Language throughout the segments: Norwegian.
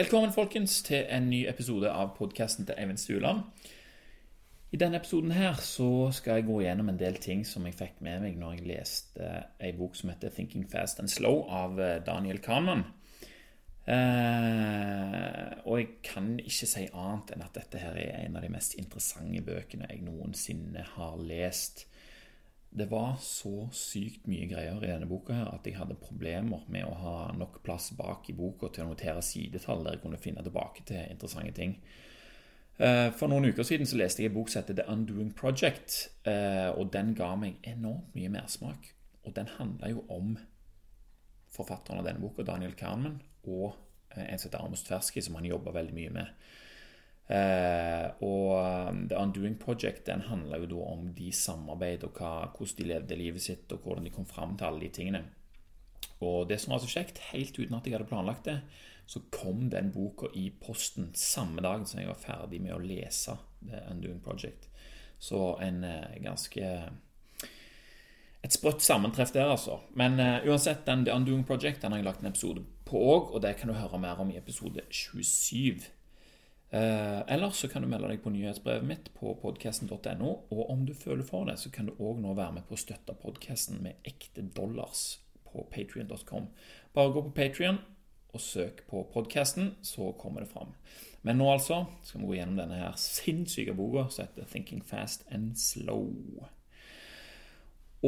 Velkommen folkens til en ny episode av podkasten til Eivind Stueland. I denne episoden her så skal jeg gå gjennom en del ting som jeg fikk med meg når jeg leste ei bok som heter 'Thinking Fast and Slow' av eh, Daniel Kahneman. Eh, og jeg kan ikke si annet enn at dette her er en av de mest interessante bøkene jeg noensinne har lest. Det var så sykt mye greier i denne boka her at jeg hadde problemer med å ha nok plass bak i boka til å notere sidetall der jeg kunne finne tilbake til interessante ting. Eh, for noen uker siden så leste jeg en bok som heter The Undoing Project, eh, og den ga meg enormt mye mersmak. Og den handla jo om forfatteren av denne boka, Daniel Kahneman, og eh, en som heter Amos Tversky, som han jobba veldig mye med. Eh, og um, The Undoing Project den handla jo da om de samarbeid, og hva, hvordan de levde livet sitt, og hvordan de kom fram til alle de tingene. Og det som var så kjekt, helt uten at jeg hadde planlagt det, så kom den boka i posten samme dag som jeg var ferdig med å lese The Undoing Project. Så en eh, ganske et sprøtt sammentreff der, altså. Men uh, uansett, den The Undoing Project den har jeg lagt en episode på òg, og det kan du høre mer om i episode 27. Eh, eller så kan du melde deg på nyhetsbrevet mitt på podkasten.no. Og om du føler for det, så kan du òg nå være med på å støtte podkasten med ekte dollars på patrion.com. Bare gå på Patrion og søk på podkasten, så kommer det fram. Men nå altså skal vi gå gjennom denne her sinnssyke boka som heter 'Thinking Fast and Slow'.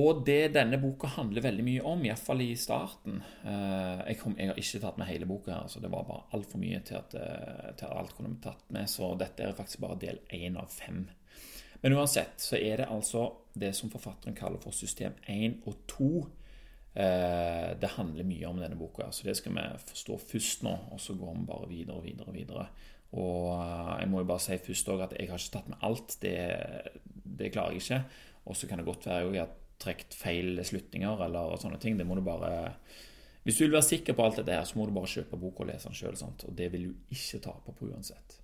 Og det denne boka handler veldig mye om, iallfall i starten eh, jeg, kom, jeg, har ikke tatt med hele boka, her, så det var bare altfor mye til at, eh, til at, alt kunne blitt tatt med. Så dette er faktisk bare del én av fem. Men uansett så er det altså det som forfatteren kaller for system 1 og 2. Eh, det handler mye om denne boka, så det skal vi forstå først nå. Og så går vi bare videre og videre og videre. Og jeg må jo bare si først at jeg har ikke tatt med alt. Det, det klarer jeg ikke. Og så kan det godt være at trukket feil slutninger eller sånne ting. Det må du bare Hvis du vil være sikker på alt dette her, så må du bare kjøpe boka og lese den sjøl. Og det vil du ikke tape på uansett.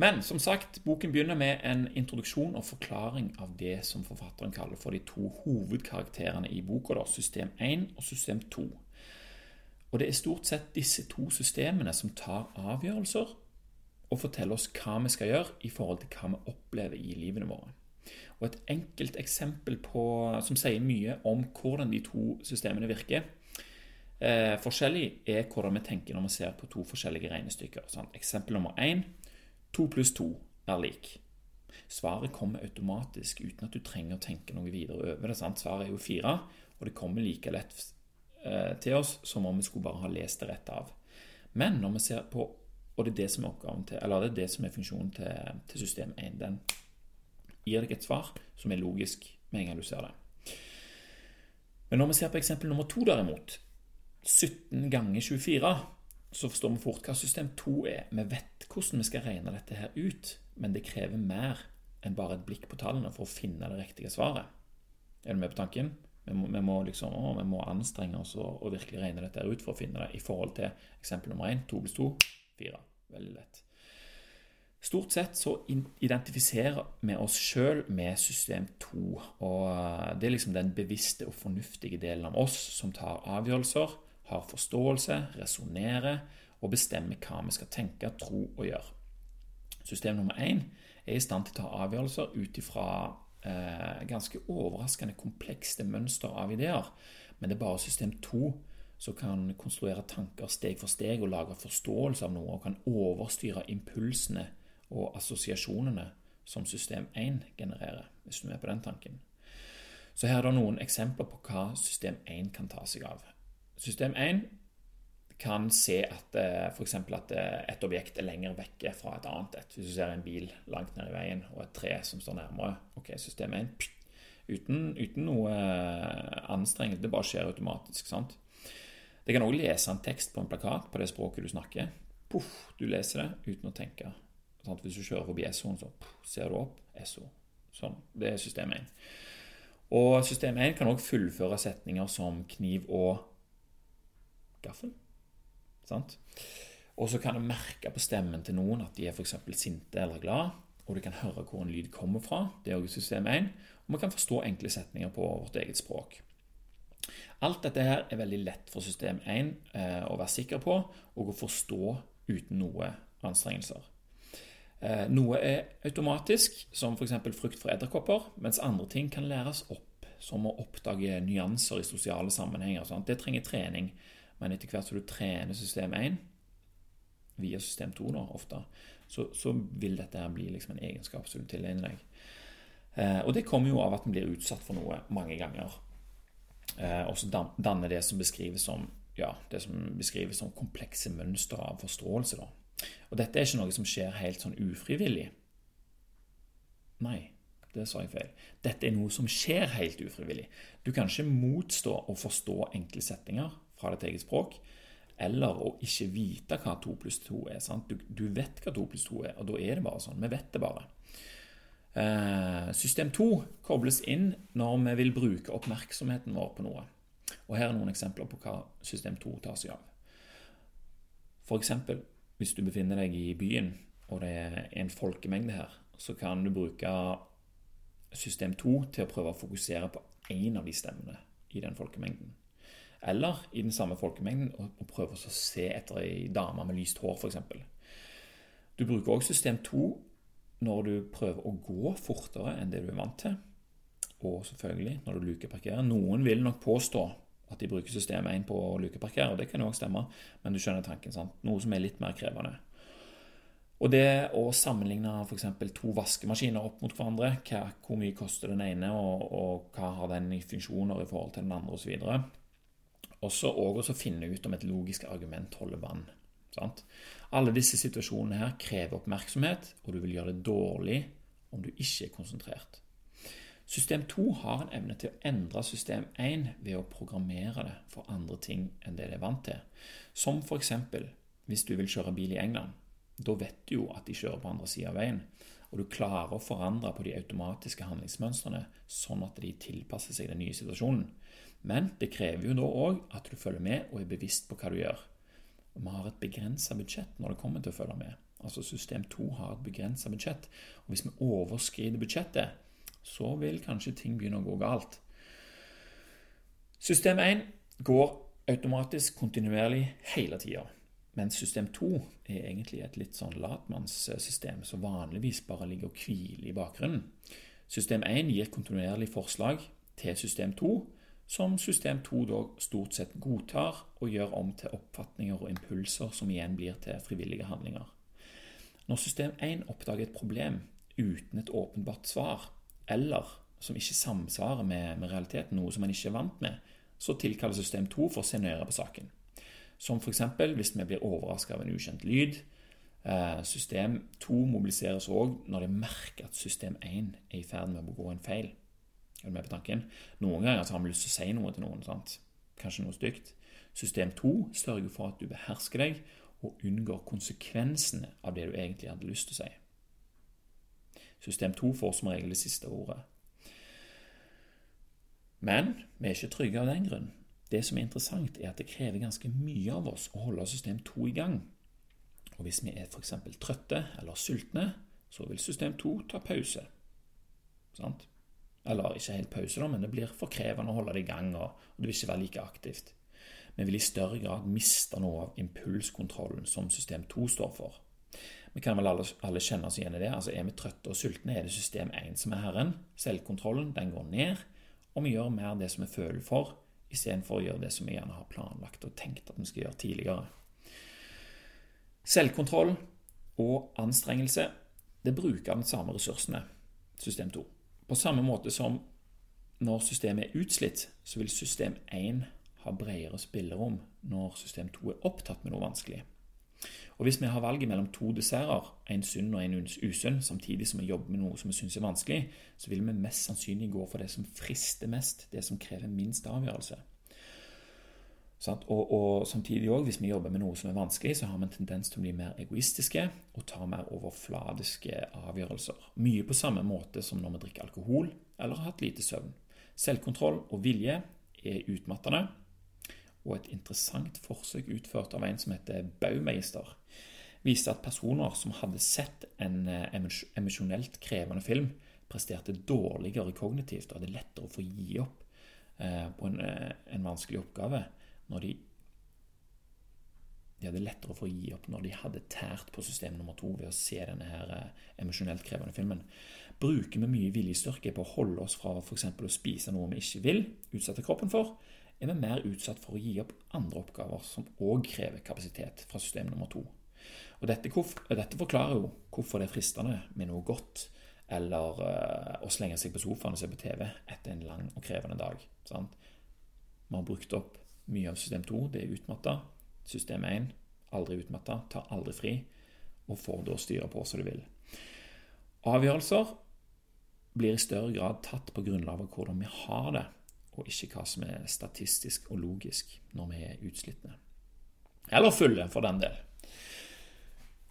Men som sagt, boken begynner med en introduksjon og forklaring av det som forfatteren kaller for de to hovedkarakterene i boka, da, system 1 og system 2. Og det er stort sett disse to systemene som tar avgjørelser og forteller oss hva vi skal gjøre i forhold til hva vi opplever i livene våre. Og et enkelt eksempel på, som sier mye om hvordan de to systemene virker, eh, forskjellig, er hvordan vi tenker når vi ser på to forskjellige regnestykker. Sant? Eksempel nummer én to pluss to er lik. Svaret kommer automatisk uten at du trenger å tenke noe videre over det. Sant? Svaret er jo fire, og det kommer like lett eh, til oss som om vi skulle bare ha lest det rett av. Men når vi ser på Og det er det som er til, eller det er det som er funksjonen til, til system 1. Den gir deg et svar som er logisk med en gang du ser det. Men når vi ser på eksempel nummer to, derimot, 17 ganger 24, så forstår vi fort hva system 2 er. Vi vet hvordan vi skal regne dette her ut, men det krever mer enn bare et blikk på tallene for å finne det riktige svaret. Er du med på tanken? Vi må, vi må, liksom, å, vi må anstrenge oss og, og, virkelig regne dette ut for å finne det i forhold til eksempel nummer 1. 2 pluss 2 4. Veldig lett. Stort sett så identifiserer vi oss sjøl med system 2. Og eh, det er liksom den bevisste og fornuftige delen av oss som tar avgjørelser, har forståelse, resonnerer og bestemmer hva vi skal tenke, tro og gjøre. System nummer én er i stand til å ta avgjørelser ut ifra eh, ganske overraskende komplekse mønster av ideer. Men det er bare system 2 som kan konstruere tanker steg for steg og lage forståelse av noe og kan overstyre impulsene og assosiasjonene som system 1 genererer, hvis du er på den tanken. Så her er det noen eksempler på hva system 1 kan ta seg av. System 1 kan se at eh, f.eks. at eh, et objekt er lenger vekke fra et annet et. Hvis du ser en bil langt ned i veien og et tre som står nærmere. Ok, system 1 pst, uten, uten, noe eh, anstrengelse. Det bare skjer automatisk. sant? Det kan òg lese en tekst på en plakat på det språket du snakker. Puff, du leser det uten å tenke. Sant? Hvis du kjører forbi Essoen, så ser du opp SO. Sånn. Det er system 1. Og system 1 kan òg fullføre setninger som kniv og gaffel. Sant? Og så kan du merke på stemmen til noen at de er f.eks. sinte eller glad. Og du kan høre hvor en lyd kommer fra. Det er òg system 1. Og vi kan forstå enkle setninger på vårt eget språk. Alt dette her er veldig lett for system 1 eh, å være sikker på og å forstå uten noe anstrengelser. Eh, noe er automatisk, som f.eks. frukt fra edderkopper, mens andre ting kan læres opp, som å oppdage nyanser i sosiale sammenhenger. Sånn. Det trenger trening, men etter hvert som du trener system 1, via system 2 nå, ofte, så, så vil dette her bli liksom en egenskap som du tilegner deg. Eh, og det kommer jo av at en blir utsatt for noe mange ganger. Eh, og så danner det som beskrives som, ja, det som beskrives som komplekse mønstre av forståelse. da. Og dette er ikke noe som skjer helt sånn ufrivillig. Nei, det sa jeg feil. Dette er noe som skjer helt ufrivillig. Du kan ikke motstå å forstå enkle setninger fra ditt eget språk, eller å ikke vite hva 2 pluss 2 er. Du, du, vet hva 2 pluss 2 er, og da er det bare sånn. Vi vet det bare. Eh, system 2 kobles inn når vi vil bruke oppmerksomheten vår på noe. Og Her er noen eksempler på hva system 2 tar seg av. For eksempel, hvis du befinner deg i byen, og det er en folkemengde her, så kan du bruke system 2 til å prøve å fokusere på én av de stemmene i den folkemengden. Eller i den samme folkemengden og prøve å se etter ei dame med lyst hår, f.eks. Du bruker også system 2 når du prøver å gå fortere enn det du er vant til. Og selvfølgelig når du lukeparkerer. Noen vil nok påstå at de bruker system 1 på å lukeparkere, og det kan jo også stemme, men du skjønner tanken. sant? Noe som er litt mer krevende. Og det å sammenligne f.eks. to vaskemaskiner opp mot hverandre, hva, hvor mye koster den ene, og, og hva har den i funksjoner i forhold til den andre, osv. Og også finne ut om et logisk argument holder vann. Sant? Alle disse situasjonene her krever oppmerksomhet, og du vil gjøre det dårlig om du ikke er konsentrert. System 2 har en evne til å endre system 1 ved å programmere det for andre ting enn det det er vant til. Som f.eks. hvis du vil kjøre bil i England. Da vet du jo at de kjører på andre sida av veien, og du klarer å forandre på de automatiske handlingsmønstrene sånn at de tilpasser seg den nye situasjonen. Men det krever jo da òg at du følger med og er bevisst på hva du gjør. Og vi har et begrensa budsjett når det kommer til å følge med. Altså System 2 har et begrensa budsjett. Og hvis vi overskrider budsjettet, så vil kanskje ting begynne å gå galt. System 1 går automatisk kontinuerlig hele tida. Mens system 2 er egentlig et litt sånn latmannssystem som vanligvis bare ligger og hviler i bakgrunnen. System 1 gir kontinuerlig forslag til system 2, som system 2 da stort sett godtar og gjør om til oppfatninger og impulser som igjen blir til frivillige handlinger. Når system 1 oppdager et problem uten et åpenbart svar, eller som ikke samsvarer med, med realiteten, noe som man ikke er vant med, så tilkaller system 2 for å se nøyere på saken. Som f.eks. hvis vi blir overraska av en ukjent lyd. Eh, system 2 mobiliseres òg når de merker at system 1 er i ferd med å begå en feil. Er du med på tanken? Noen ganger har vi lyst til å si noe til noen. Sant? Kanskje noe stygt. System 2 sørger for at du behersker deg og unngår konsekvensene av det du egentlig hadde lyst til å si. System 2 får som regel det siste ordet. Men vi er ikke trygge av den grunn. Det som er interessant, er at det krever ganske mye av oss å holde system 2 i gang. Og hvis vi er f.eks. trøtte eller sultne, så vil system 2 ta pause. Sant? Eller ikke helt pause, da, men det blir for krevende å holde det i gang, og det vil ikke være like aktivt. Vi vil i større grad miste noe av impulskontrollen som system 2 står for. Vi kan vel alle, alle kjenne oss igjen i det. altså Er vi trøtte og sultne, er det system 1 som er herren. Selvkontrollen den går ned, og vi gjør mer det som vi føler for, istedenfor å gjøre det som vi gjerne har planlagt og tenkt at vi skal gjøre tidligere. Selvkontroll og anstrengelse det bruker den samme ressursene, system 2. På samme måte som når systemet er utslitt, så vil system 1 ha bredere spillerom når system 2 er opptatt med noe vanskelig. Og Hvis vi har valget mellom to desserter, en sunn og en usunn, samtidig som vi jobber med noe som vi syns er vanskelig, så vil vi mest sannsynlig gå for det som frister mest, det som krever minst avgjørelse. Og, og, samtidig også, Hvis vi jobber med noe som er vanskelig, så har vi en tendens til å bli mer egoistiske og ta mer overfladiske avgjørelser. Mye på samme måte som når vi drikker alkohol eller har hatt lite søvn. Selvkontroll og vilje er utmattende, og et interessant forsøk utført av en som heter Baumeister, viste at personer som hadde sett en eh, emosjonelt krevende film, presterte dårligere kognitivt og hadde lettere å få gi opp eh, på en, eh, en vanskelig oppgave når de de hadde lettere for å gi opp når de hadde tært på system nummer to ved å se denne her emosjonelt krevende filmen. Bruker vi mye viljestyrke på å holde oss fra f.eks. å spise noe vi ikke vil utsette kroppen for, er vi mer utsatt for å gi opp andre oppgaver som òg krever kapasitet fra system nummer to. Og dette, dette, forklarer jo hvorfor det er fristende med noe godt eller uh, å slenge seg på sofaen og se på TV etter en lang og krevende dag. Sant? Vi har brukt opp mye av system 2, det er utmatta. System 1 aldri utmatta, tar aldri fri, og får da styre på som du vil. Avgjørelser blir i større grad tatt på grunnlag av hvordan vi har det, og ikke hva som er statistisk og logisk når vi er utslitne. Eller fulle, for den del.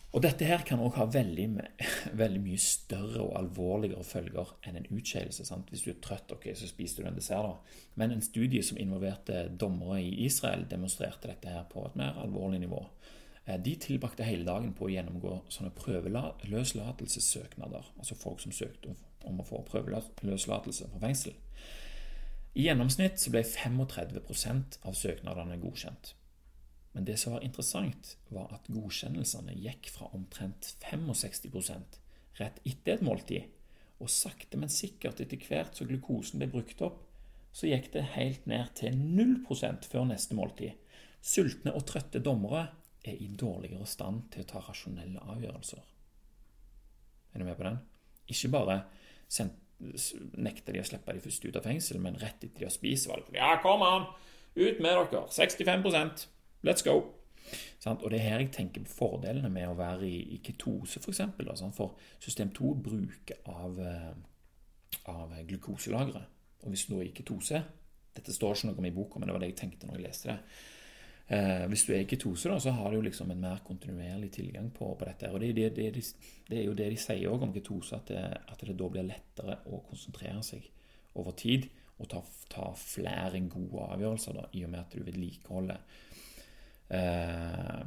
Og dette her kan òg ha veldig, veldig, mye større og alvorligere følger enn en utskeielse. Hvis du er trøtt, ok, så spiser du en dessert, da. Men en studie som involverte dommere i Israel, demonstrerte dette her på et mer alvorlig nivå. Eh, de tilbrakte hele dagen på å gjennomgå sånne prøveløslatelsessøknader. Altså folk som søkte om å få prøveløslatelse fra fengsel. I gjennomsnitt ble 35% av søknadene godkjent. Men det som var interessant, var at godkjennelsene gikk fra omtrent 65 rett etter et måltid, og sakte, men sikkert etter hvert så glukosen ble brukt opp, så gikk det helt ned til 0% før neste måltid. Sultne og trøtte dommere er i dårligere stand til å ta rasjonelle avgjørelser. Er du med på den? Ikke bare nekter de å slippe de først ut av fengsel, men rett etter de har spist, var det Ja, kom an! Ut med dere! 65% Let's go! Og det er her jeg tenker på fordelene med å være i, i ketose, f.eks. For, eksempel, for system 2 bruker av, eh, av glukoselagre. Og hvis du er i ketose Dette står ikke noe om i boka, men det var det jeg tenkte når jeg leste det. Eh, hvis du er ketose, da, så har du liksom en mer kontinuerlig tilgang på, på dette. Og det, det, det, det, er jo det de sier også om ketose, at at det da blir lettere å konsentrere seg over tid og ta, ta flere gode avgjørelser, da, i og med at du vedlikeholder eh,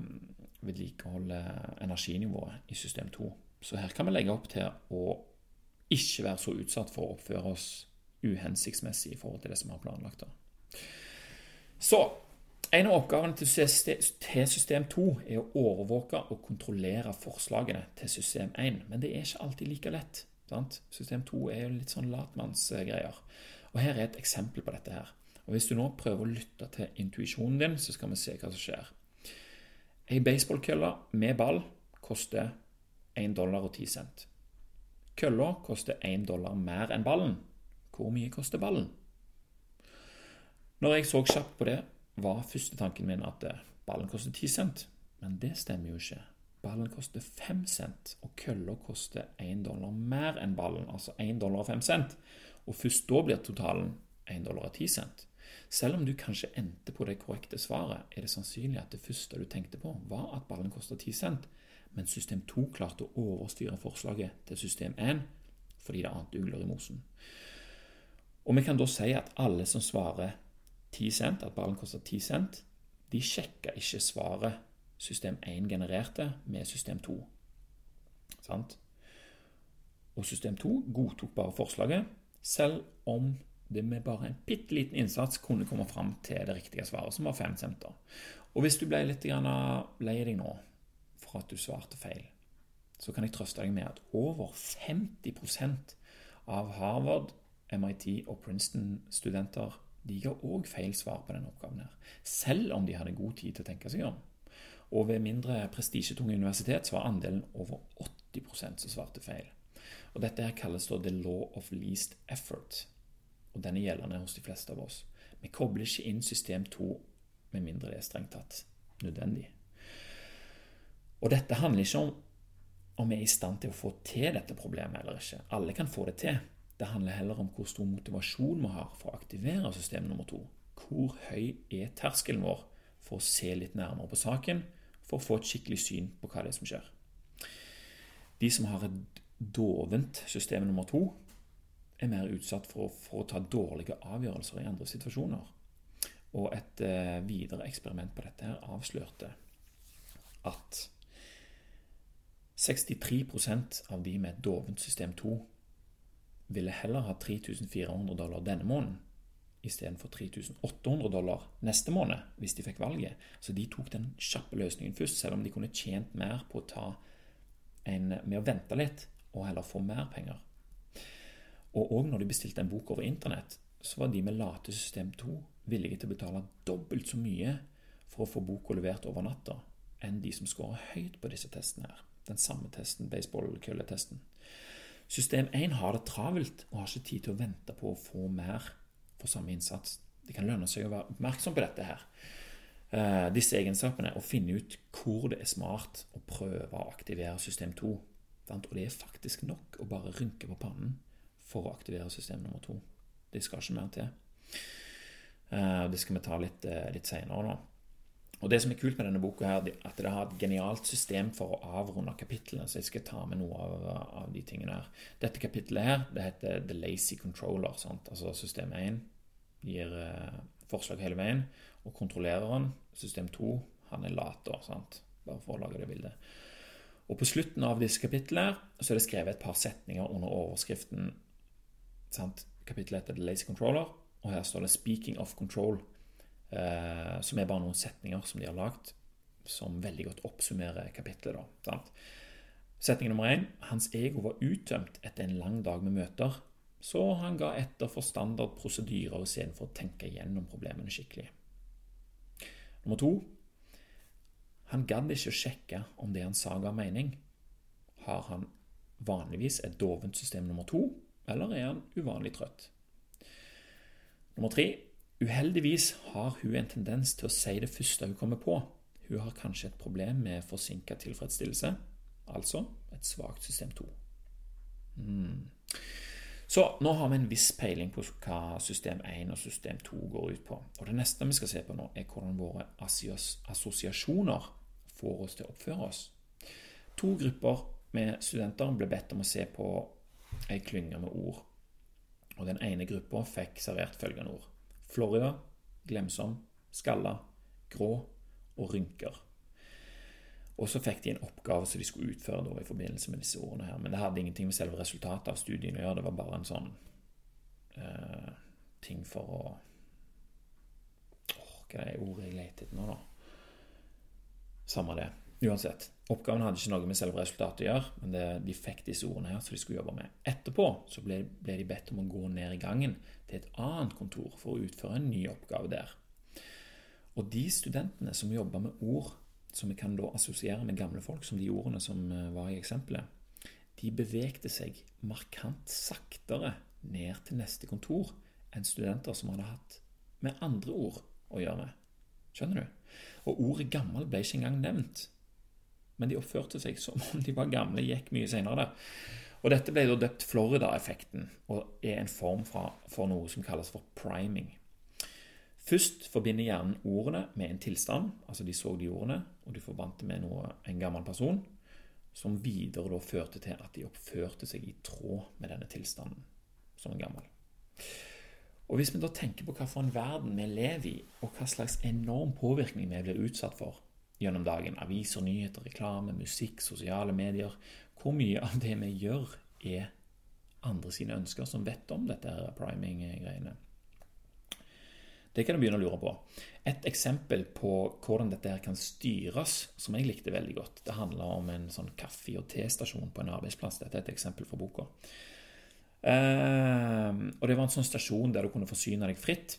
vedlikeholde energinivået i system 2. Så her kan vi legge opp til å ikke være så utsatt for å oppføre oss uhensiktsmessig i forhold til det som har planlagt. Så en av oppgavene til system 2 er å overvåke og kontrollere forslagene til system 1. Men det er ikke alltid like lett. Sant? System 2 er jo litt sånn latmannsgreier. Og Her er et eksempel på dette. her. Og Hvis du nå prøver å lytte til intuisjonen din, så skal vi se hva som skjer. Ei baseballkølle med ball koster 1 dollar og 10 cent. Kølla koster 1 dollar mer enn ballen. Hvor mye koster ballen? Når jeg så kjapt på det, var første tanken min at eh, ballen koster 10 cent. Men det stemmer jo ikke. Ballen koster 5 cent, og kølla koster 1 dollar mer enn ballen, altså 1 dollar og 5 cent. Og først da blir totalen 1 dollar og 10 cent. Selv om du kanskje endte på det korrekte svaret, er det sannsynlig at det første du tenkte på, var at ballen koster 10 cent, men system 2 klarte å overstyre forslaget til system 1 fordi det ante ugler i mosen. Og vi kan da si at alle som svarer 10 cent, at ballen koster 10 cent, de sjekka ikke svaret system 1 genererte med system 2. Sant? Og system 2 godtok bare forslaget, selv om det med bare en bitte liten innsats kunne komme fram til det riktige svaret, som var 5 cent. Og hvis du ble litt lei deg nå for at du svarte feil, så kan jeg trøste deg med at over 50% av Harvard, MIT og Princeton-studenter de ga òg feil svar på denne oppgaven, her, selv om de hadde god tid til å tenke seg om. Og ved mindre prestisjetunge universitet var andelen over 80% som svarte feil. Og Dette her kalles da the law of least effort og den er gjeldende hos de fleste av oss. Vi kobler ikke inn system 2 med mindre det er strengt tatt nødvendig. Og dette handler ikke om om vi er i stand til å få til dette problemet eller ikke. Alle kan få det til. Det handler heller om hvor stor motivasjon vi har for å aktivere system nummer to. Hvor høy er terskelen vår for å se litt nærmere på saken, for å få et skikkelig syn på hva det er som skjer. De som har et dovent system nummer to, er mer utsatt for, for, å ta dårlige avgjørelser i andre situasjoner. Og et eh, videre eksperiment på dette her avslørte at 63% av de med et dovent system 2 ville heller ha 3400 dollar denne måneden istedenfor 3800 dollar neste måned hvis de fikk valget. Så de tok den kjappe løsningen først, selv om de kunne tjent mer på å ta en, med å vente litt og heller få mer penger. Og òg når de bestilte en bok over internett, så var de med late system 2 villige til å betale dobbelt så mye for å få boka levert over natta enn de som scorer høyt på disse testene her. Den samme testen, baseball-kølletesten. System 1 har det travelt og har ikke tid til å vente på å få mer for samme innsats. Det kan lønne seg å være oppmerksom på dette her. Uh, disse egenskapene og finne ut hvor det er smart å prøve å aktivere system 2. Og det er faktisk nok å bare rynke på pannen for å aktivere system nummer 2. Det skal ikke mer til. Uh, det skal vi ta litt, uh, litt seinere nå. Og Det som er kult med denne boka, her, er at det har et genialt system for å avrunde kapitlene. Så jeg skal ta med noe av, av de tingene her. Dette kapittelet her, det heter The Lazy Controller. Sant? Altså System 1 gir eh, forslag hele veien, og kontrollereren, system 2, han er later. sant? bare for å lage det bildet. Og På slutten av disse kapitlene så er det skrevet et par setninger under overskriften sant? Kapittelet heter The Lazy Controller, og her står det 'Speaking of Control' eh, som er bare noen setninger som de har lagd, som veldig godt oppsummerer kapittelet. da, Setning nummer én hans ego var uttømt etter en lang dag med møter, så han ga etter for standard prosedyrer istedenfor å tenke gjennom problemene skikkelig. Nummer to han gadd ikke å sjekke om det han sa, ga mening. Har han vanligvis et dovent system nummer to, eller er han uvanlig trøtt? Nummer tre Uheldigvis har hun en tendens til å si det første hun kommer på. Hun har kanskje et problem med forsinka tilfredsstillelse, altså et svakt system 2. Mm. Så nå har vi en viss peiling på hva system 1 og system 2 går ut på. Og Det neste vi skal se på nå, er hvordan våre assosiasjoner får oss til å oppføre oss. To grupper med studenter ble bedt om å se på ei klynge med ord. Og Den ene gruppa fikk servert følgende ord. Florida, glemsom, skalla, grå og rynker. Og så fikk de en oppgave som de skulle utføre da, i forbindelse med disse ordene her. Men det hadde ingenting med selve resultatet av studien å gjøre. Det var bare en sånn uh, ting for å oh, Hva er ordet jeg leter etter nå, da? Samme det. Uansett. Oppgaven hadde ikke noe med selve resultatet å gjøre, men det, de fikk disse ordene her som de skulle jobbe med. Etterpå så ble, ble, de bedt om å gå ned i gangen til et annet kontor for å utføre en ny oppgave der. Og de studentene som jobba med ord som vi kan da assosiere med gamle folk, som de ordene som eh, var i eksempelet, de bevegde seg markant saktere ned til neste kontor enn studenter som hadde hatt med andre ord å gjøre. med. Skjønner du? Og ordet 'gammel' ble ikke engang nevnt men de oppførte seg som om de var gamle, gikk mye senere. Og Dette ble da døpt Florida-effekten, og er en form for, noe som kalles for priming. Først forbinder hjernen ordene med en tilstand, altså de så de ordene, og de forbandt det med noe, en gammel person, som videre da førte til at de oppførte seg i tråd med denne tilstanden som en gammel. Og Hvis vi da tenker på hva for en verden vi lever i, og hva slags enorm påvirkning vi blir utsatt for, gjennom dagen. Aviser, nyheter, reklame, musikk, sosiale medier. Hvor mye av det vi gjør, er andre sine ønsker som vet om dette priming-greiene? Det kan du begynne å lure på. Et eksempel på hvordan dette her kan styres, som jeg likte veldig godt, det handler om en sånn kaffe- og testasjon på en arbeidsplass. Dette er et eksempel fra boka. Uh, og Det var en sånn stasjon der du kunne forsyne deg fritt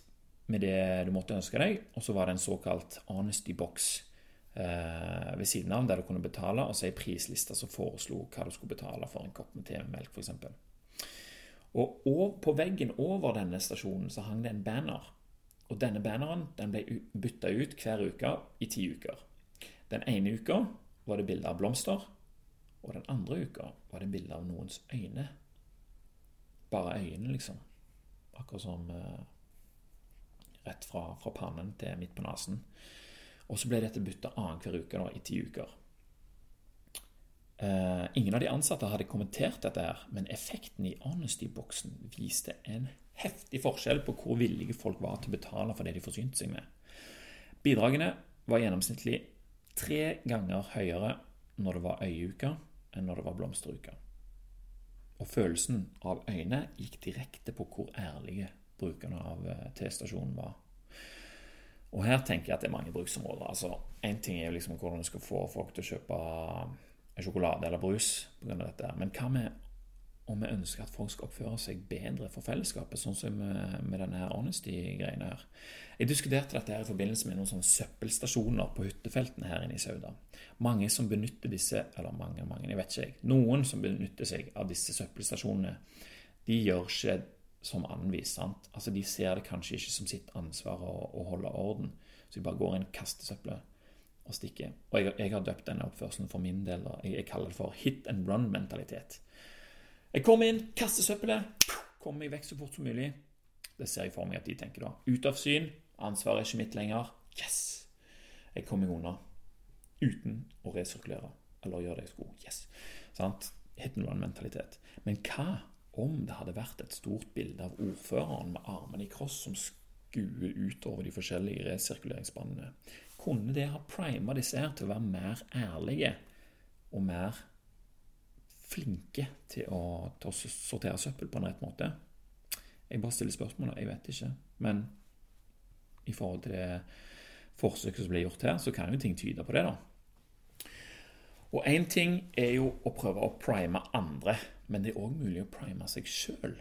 med det du måtte ønske deg. Og så var det en såkalt honesty box ved siden av, der du kunne betale, og så ei prisliste som foreslo hva du skulle betale for en kopp med te med melk, f.eks. Og, og på veggen over denne stasjonen så hang det en banner. Og denne banneren den ble bytta ut hver uke i ti uker. Den ene uka var det bilde av blomster, og den andre uka var det bilde av noens øyne. Bare øynene, liksom. Akkurat som eh, rett fra, fra, pannen til midt på nesen. Og så ble dette bytta annenhver uke da, i ti uker. Uh, ingen av de ansatte hadde kommentert dette, her, men effekten i Honesty-boksen viste en heftig forskjell på hvor villige folk var til å betale for det de forsynte seg med. Bidragene var gjennomsnittlig tre ganger høyere når det var øyeuke, enn når det var blomsteruke. Og følelsen av øyne gikk direkte på hvor ærlige brukerne av eh, T-stasjonen var. Og her tenker jeg at det er mange bruksområder. altså Én ting er jo liksom hvordan du skal få folk til å kjøpe sjokolade eller brus pga. dette, men hva med om vi ønsker at folk skal oppføre seg bedre for fellesskapet, sånn som med, med denne her Honesty-greiene her. Jeg diskuterte dette her i forbindelse med noen sånne søppelstasjoner på hyttefeltene her inne i Sauda. Mange som benytter disse, eller mange, mange, jeg vet ikke jeg, noen som benytter seg av disse søppelstasjonene, de gjør ikke som anvist. sant? Altså De ser det kanskje ikke som sitt ansvar å, å holde orden, så de bare går inn, kaster søppelet og stikker. Og jeg, jeg har døpt denne oppførselen for min del, jeg, jeg kaller det for hit and run-mentalitet. Jeg kommer inn, kaster søppelet, kommer meg vekk så fort som mulig. Det ser jeg for meg at de tenker da. Ut av syn, ansvaret er ikke mitt lenger. Yes! Jeg kommer meg unna uten å resirkulere eller gjøre det jeg skulle. Yes! Sant? Hit and run-mentalitet. Men hva om det hadde vært et stort bilde av ordføreren med armene i kross som skuer utover de forskjellige resirkuleringsbanene? Kunne det ha prima disse her til å være mer ærlige og mer flinke til å, til å sortere søppel på en rett måte? Jeg bare stiller spørsmålet. Jeg vet ikke. Men i forhold til det forsøket som ble gjort her, så kan jo ting tyde på det, da. Og én ting er jo å prøve å prime andre, men det er òg mulig å prime seg sjøl.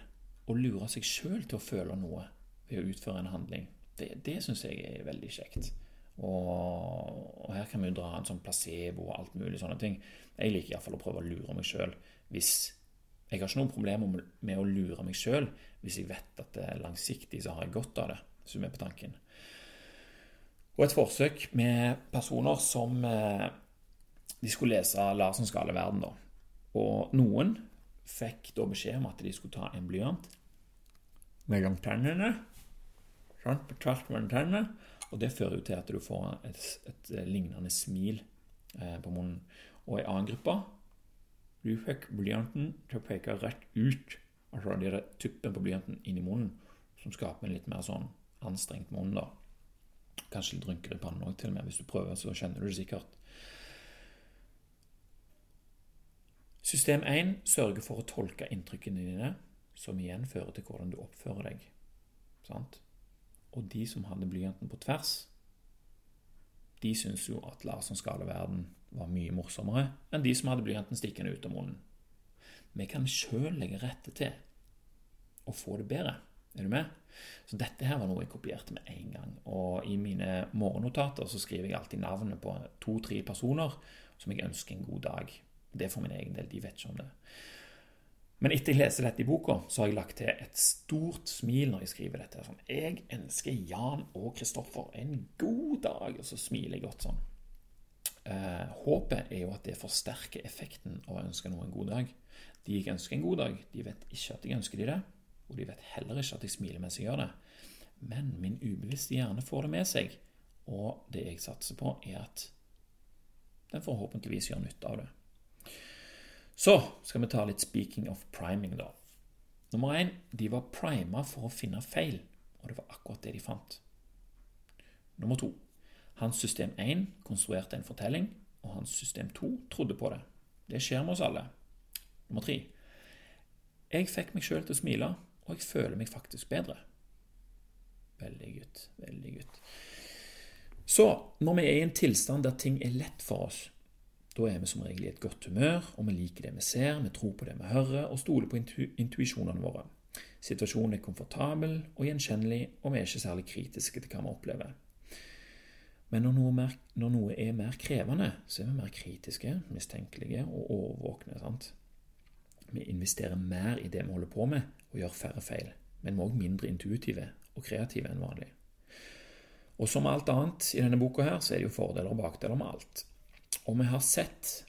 Og lure seg sjøl til å føle noe ved å utføre en handling. Det, det syns jeg er veldig kjekt. Og, og, her kan vi jo dra en sånn placebo og alt mulig sånne ting. Jeg liker iallfall å prøve å lure meg sjøl hvis Jeg har ikke noen problemer med å lure meg sjøl hvis jeg vet at det er langsiktig så har jeg godt av det, som er på tanken. Og et forsøk med personer som eh, de skulle lese 'Larsen skal alle verden, da. Og noen fikk da beskjed om at de skulle ta en blyant mellom tennene, sant, på tvers mellom tennene, og Det fører jo til at du får et, et, et lignende smil eh, på munnen. Og i annen gruppe du fikk blyanten til å peke rett ut, altså det er tuppen på blyanten inn i munnen, som skaper en litt mer sånn anstrengt munn. da. Kanskje litt rynker i pannen òg, til og med. Hvis du prøver, så kjenner du det sikkert. System 1 sørger for å tolke inntrykkene dine, som igjen fører til hvordan du oppfører deg. Sant? Og de som hadde blyanten på tvers, de syntes jo at Larsen skala verden var mye morsommere enn de som hadde blyanten stikkende ut av munnen. Vi kan sjøl legge rette til å få det bedre. Er du med? Så dette her var noe jeg kopierte med en gang. Og i mine morgennotater så skriver jeg alltid navnet på to-tre personer som jeg ønsker en god dag. Det er for min egen del. De vet ikke om det. Men etter jeg leser dette i boka, så har jeg lagt til et stort smil når jeg skriver dette. Sånn, jeg ønsker Jan og Kristoffer en god dag, og så smiler jeg godt sånn. Eh, håpet er jo at det forsterker effekten av å ønske noen en god dag. De jeg ønsker en god dag, de vet ikke at jeg ønsker de det, og de vet heller ikke at jeg smiler mens jeg gjør det. Men min ubevisste hjerne får det med seg, og det jeg satser på, er at den forhåpentligvis gjør nytte av det. Så skal vi ta litt speaking of priming, da. Nummer én, de var prima for å finne feil, og det var akkurat det de fant. Nummer to, hans system 1 konstruerte en fortelling, og hans system 2 trodde på det. Det skjer med oss alle. Nummer tre, jeg fikk meg sjøl til å smile, og jeg føler meg faktisk bedre. Veldig gutt. Veldig gutt. Så når vi er i en tilstand der ting er lett for oss, da er vi som regel i et godt humør, og vi liker det vi ser, vi tror på det vi hører, og stoler på intu intuisjonene våre. Situasjonen er komfortabel og gjenkjennelig, og vi er ikke særlig kritiske til hva vi opplever. Men når noe, mer, når noe er mer krevende, så er vi mer kritiske, mistenkelige og overvåkne. sant? Vi investerer mer i det vi holder på med, og gjør færre feil. Men vi er òg mindre intuitive og kreative enn vanlig. Og som alt annet i denne boka her, så er det jo fordeler og bakdeler med alt. Om vi har sett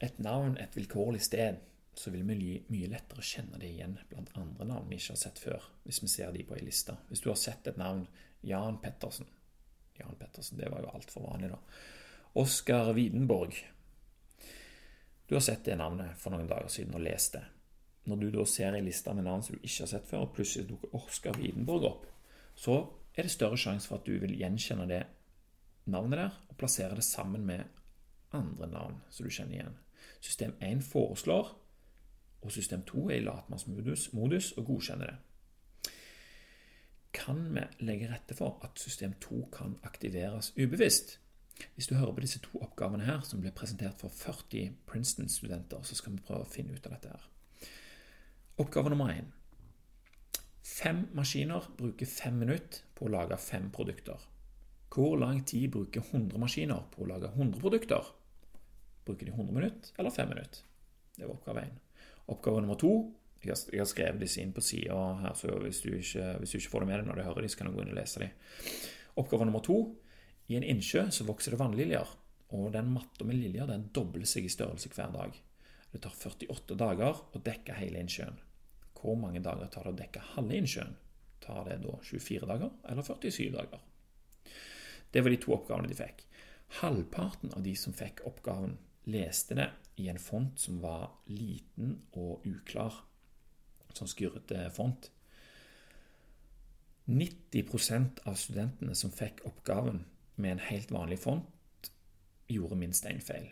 et navn et vilkårlig sted, så vil vi mye lettere kjenne det igjen blant andre navn vi ikke har sett før, hvis vi ser de på ei liste. Hvis du har sett et navn Jan Pettersen Jan Pettersen, det var jo altfor vanlig, da. Oskar Widenborg. Du har sett det navnet for noen dager siden og lest det. Når du da ser ei liste med navn som du ikke har sett før, og plutselig dukker Oskar Widenborg opp, så er det større sjanse for at du vil gjenkjenne det navnet der og plassere det sammen med andre navn som du kjenner igjen. System 1 foreslår, og system 2 er i latmannsmodus og godkjenner det. kan vi legge rette for at system 2 kan aktiveres ubevisst. Hvis du hører på disse to oppgavene her, som ble presentert for 40 Princeton-studenter, så skal vi prøve å finne ut av dette her. Oppgave nummer én. Fem maskiner bruker fem minutter på å lage fem produkter. Hvor lang tid bruker 100 maskiner på å lage 100 produkter? Bruker de 100 minutter eller 5 minutter? Det var oppgave 1. Oppgave nummer to jeg har, jeg har skrevet disse inn på sida her, så hvis du, ikke, hvis du, ikke, får det med deg når du hører dem, så kan du gå inn og lese dem. Oppgave nummer to i en innsjø så vokser det vannliljer, og den matta med liljer den dobler seg i størrelse hver dag. Det tar 48 dager å dekke hele innsjøen. Hvor mange dager tar det å dekke halve innsjøen? Tar det da 24 dager eller 47 dager? Det var de to oppgavene de fikk. Halvparten av de som fikk oppgaven, leste det i en font som var liten og uklar, sånn skurrete font. 90% av studentene som fikk oppgaven med en helt vanlig font, gjorde minst én feil.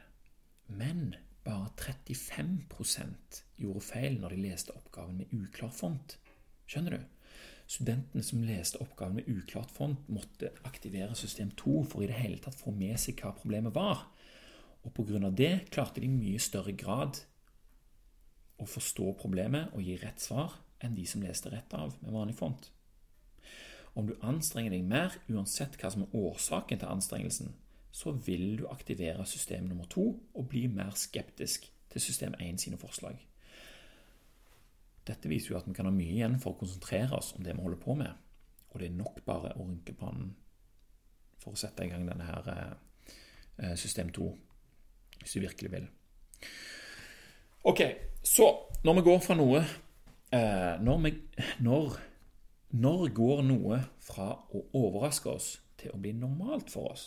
Men bare 35% gjorde feil når de leste oppgaven med uklar font. Skjønner du? Studentene som leste oppgaven med uklart font, måtte aktivere system 2 for i det hele tatt få med seg hva problemet var. Og pga. det klarte de i mye større grad å forstå problemet og gi rett svar enn de som leste rett av med vanlig font. Om du anstrenger deg mer, uansett hva som er årsaken til anstrengelsen, så vil du aktivere system nummer to og bli mer skeptisk til system 1 sine forslag. Dette viser jo at vi kan ha mye igjen for å konsentrere oss om det vi holder på med. Og det er nok bare å rynke pannen for å sette i gang denne her eh, system 2, hvis du virkelig vil. Ok, så når vi går fra noe eh, når, vi, når, når går noe fra å overraske oss til å bli normalt for oss?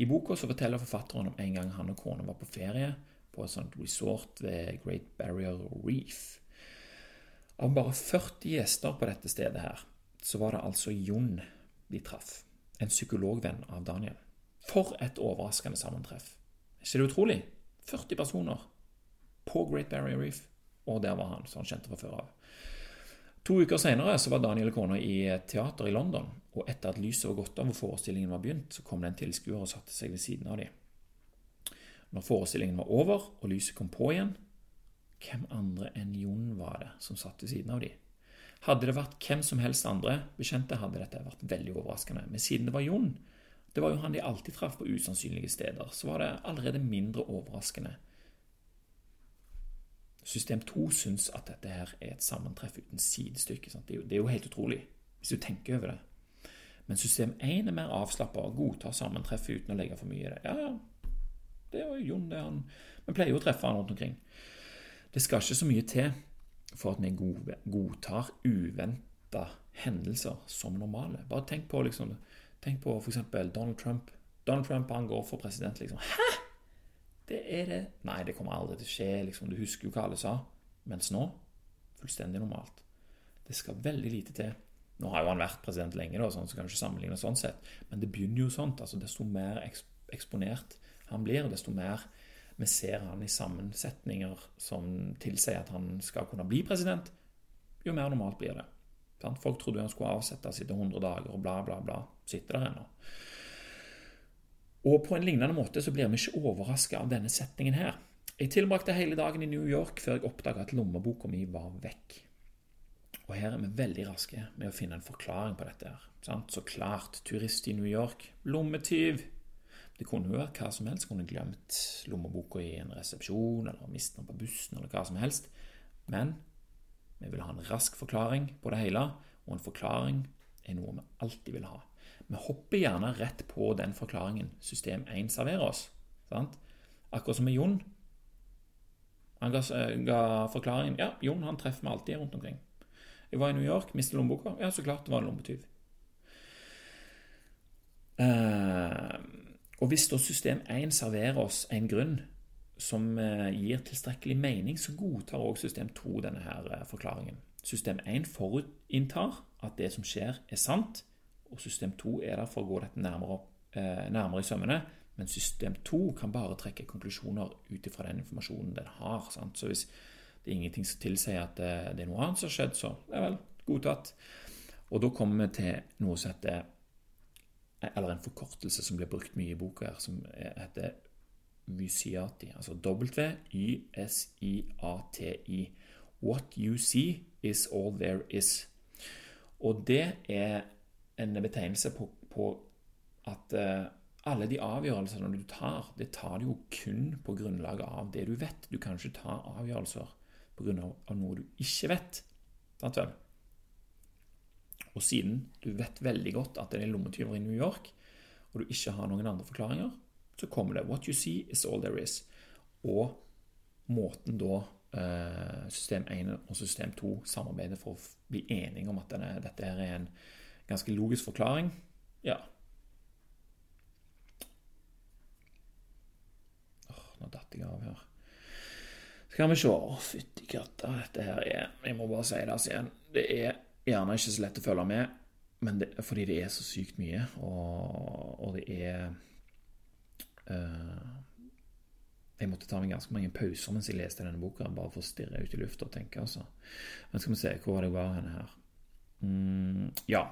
I boka så forteller forfatteren om en gang han og kona var på ferie på et sånt resort ved Great Barrier Reef. Av bare 40 gjester på dette stedet her, så var det altså Jon de traff. En psykologvenn av Daniel. For et overraskende sammentreff. Ikke det utrolig? 40 personer på Great Barrier Reef. Og der var han, så han kjente fra før av. To uker senere var Daniel kona i teater i London, og etter at lyset var gått av og forestillingen var begynt, så kom det en tilskuer og satte seg ved siden av dem. Når forestillingen var over og lyset kom på igjen, hvem andre enn Jon var det som satt ved siden av de? Hadde det vært hvem som helst andre bekjente, hadde dette vært veldig overraskende. Men siden det var Jon, det var jo han de alltid traff på usannsynlige steder, så var det allerede mindre overraskende. System 2 syns at dette her er et sammentreff uten sidestykke. Det er, jo, det, er jo, helt utrolig, hvis du tenker over det. Men system 1 er mer avslappa og godtar sammentreffet uten å legge for mye i det. Ja, ja, det er jo Jon, det han. Vi pleier jo å treffe han rundt omkring. Det skal ikke så mye til for at vi godtar uventa hendelser som normale. Bare tenk på liksom, tenk på f.eks. Donald Trump. Donald Trump han går for president. liksom, Hæ?! Det er det Nei, det kommer aldri til å skje. liksom, Du husker jo hva alle sa. Mens nå fullstendig normalt. Det skal veldig lite til. Nå har jo han vært president lenge, da, sånn, så kan du ikke sammenligne sånn sett. Men det begynner jo sånt. altså Desto mer eksponert han blir, desto mer vi ser han i sammensetninger som tilsier at han skal kunne bli president, jo mer normalt blir det. Folk trodde han skulle avsettes etter 100 dager og bla, bla, bla. Sitter der ennå. Og på en lignende måte så blir vi ikke overraska av denne setningen her. Jeg tilbrakte hele dagen i New York før jeg oppdaga at lommeboka mi var vekk. Og her er vi veldig raske med å finne en forklaring på dette. her. Så klart, turist i New York, lommetyv. Det kunne jo vært hva som helst. Kunne glemt lommeboka i en resepsjon, eller mistet den på bussen, eller hva som helst. Men vi vil ha en rask forklaring på det hele, og en forklaring er noe vi alltid vil ha. Vi hopper gjerne rett på den forklaringen system 1 serverer oss. Sant? Akkurat som med Jon. Han ga, ga, forklaringen Ja, Jon han treffer meg alltid rundt omkring. Jeg var i New York, mistet lommeboka. Ja, så klart det var en lommetyv. Uh, og hvis da system 1 serverer oss en grunn som eh, gir tilstrekkelig mening, så godtar også system 2 denne her eh, forklaringen. System 1 forutinntar at det som skjer, er sant, og system 2 er der for å gå dette nærmere, eh, nærmere i sømmene. Men system 2 kan bare trekke konklusjoner ut ifra den informasjonen den har. Sant? Så hvis det er ingenting som tilsier at det er noe annet som har skjedd, så er vel godtatt. Og da kommer vi til noe som heter Eller en forkortelse som blir brukt mye i boka her, som heter Vysiati. Altså W-Y-S-I-A-T-I. What you see is all there is. Og det er en betegnelse på, på at uh, alle de avgjørelsene du tar, det tar du jo kun på grunnlag av det du vet. Du kan ikke ta avgjørelser på grunn av noe du ikke vet. Sant vel? Og siden du vet veldig godt at det er lommetyver i New York, og du ikke har noen andre forklaringer, så kommer det 'What you see is all there is'. Og måten da eh, system 1 og system 2 samarbeider for å bli enige om at denne, dette her er en ganske logisk forklaring, ja Åh, Nå datt jeg av her. Skal vi se Å, fytti katta, dette her er Jeg må bare si det altså igjen. Det er gjerne ikke så lett å følge med, det, fordi det er så sykt mye, og, og det er uh, Jeg måtte ta meg ganske mange pauser mens jeg leste denne boka, bare for å stirre ut i lufta og tenke. altså. Men skal vi se hvor var det var henne her. Mm, ja.